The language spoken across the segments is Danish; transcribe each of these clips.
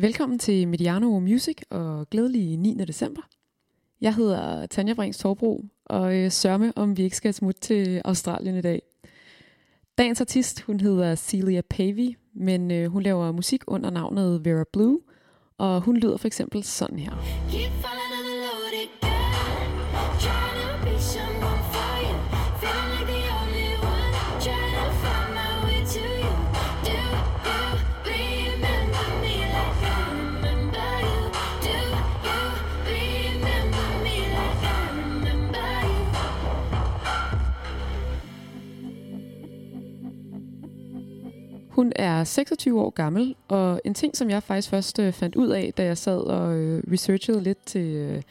Velkommen til Mediano Music og glædelig 9. december. Jeg hedder Tanja Brings Torbro, og øh, sørme om vi ikke skal smutte til Australien i dag. Dagens artist, hun hedder Celia Pavey, men øh, hun laver musik under navnet Vera Blue, og hun lyder for eksempel sådan her. Keep Hun er 26 år gammel, og en ting, som jeg faktisk først øh, fandt ud af, da jeg sad og øh, researchede lidt til, øh,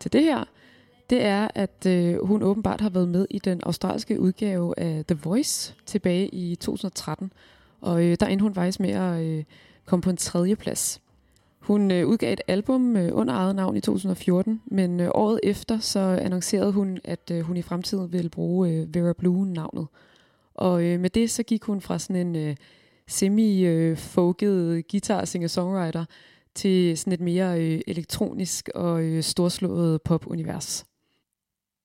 til det her, det er, at øh, hun åbenbart har været med i den australske udgave af The Voice tilbage i 2013. Og øh, der endte hun faktisk med at øh, komme på en tredje plads. Hun øh, udgav et album øh, under eget navn i 2014, men øh, året efter så annoncerede hun, at øh, hun i fremtiden ville bruge øh, Vera Blue-navnet. Og øh, med det så gik hun fra sådan en øh, semi-folket guitar singer-songwriter til sådan et mere øh, elektronisk og øh, storslået pop-univers.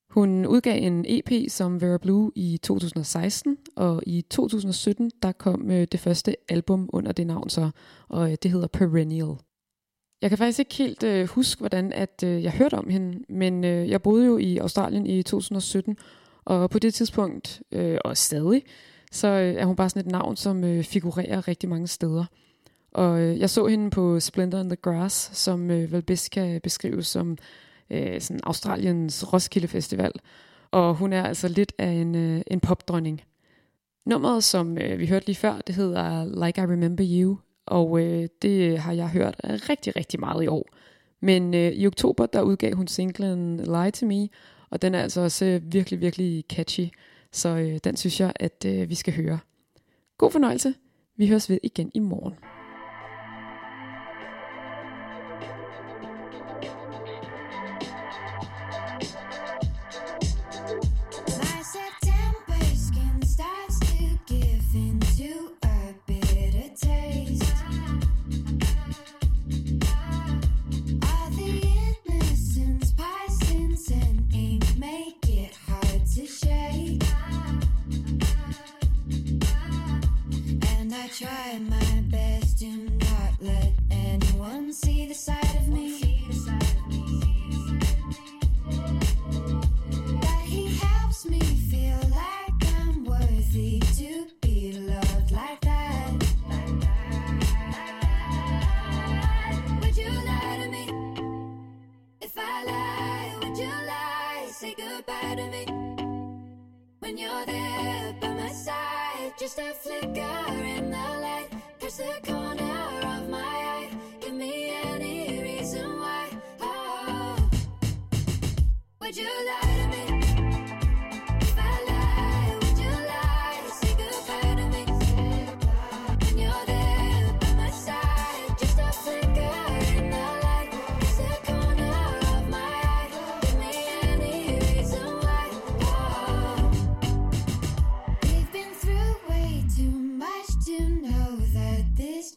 Hun udgav en EP som Vera Blue i 2016, og i 2017 der kom øh, det første album under det navn så, og øh, det hedder Perennial. Jeg kan faktisk ikke helt øh, huske, hvordan at øh, jeg hørte om hende, men øh, jeg boede jo i Australien i 2017, og på det tidspunkt, øh, og stadig, så øh, er hun bare sådan et navn, som øh, figurerer rigtig mange steder. Og øh, jeg så hende på Splendor in the Grass, som øh, vel bedst kan beskrives som øh, sådan Australiens Roskilde Festival. Og hun er altså lidt af en, øh, en popdronning. Nummeret, som øh, vi hørte lige før, det hedder Like I Remember You, og øh, det øh, har jeg hørt rigtig, rigtig meget i år. Men øh, i oktober, der udgav hun singlen Lie to Me, og den er altså også øh, virkelig, virkelig catchy. Så øh, den synes jeg, at øh, vi skal høre. God fornøjelse. Vi høres ved igen i morgen. By my side. Just a flicker in the light, the corner of my eye. Give me any reason why. Oh, would you lie to me?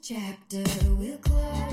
chapter will close.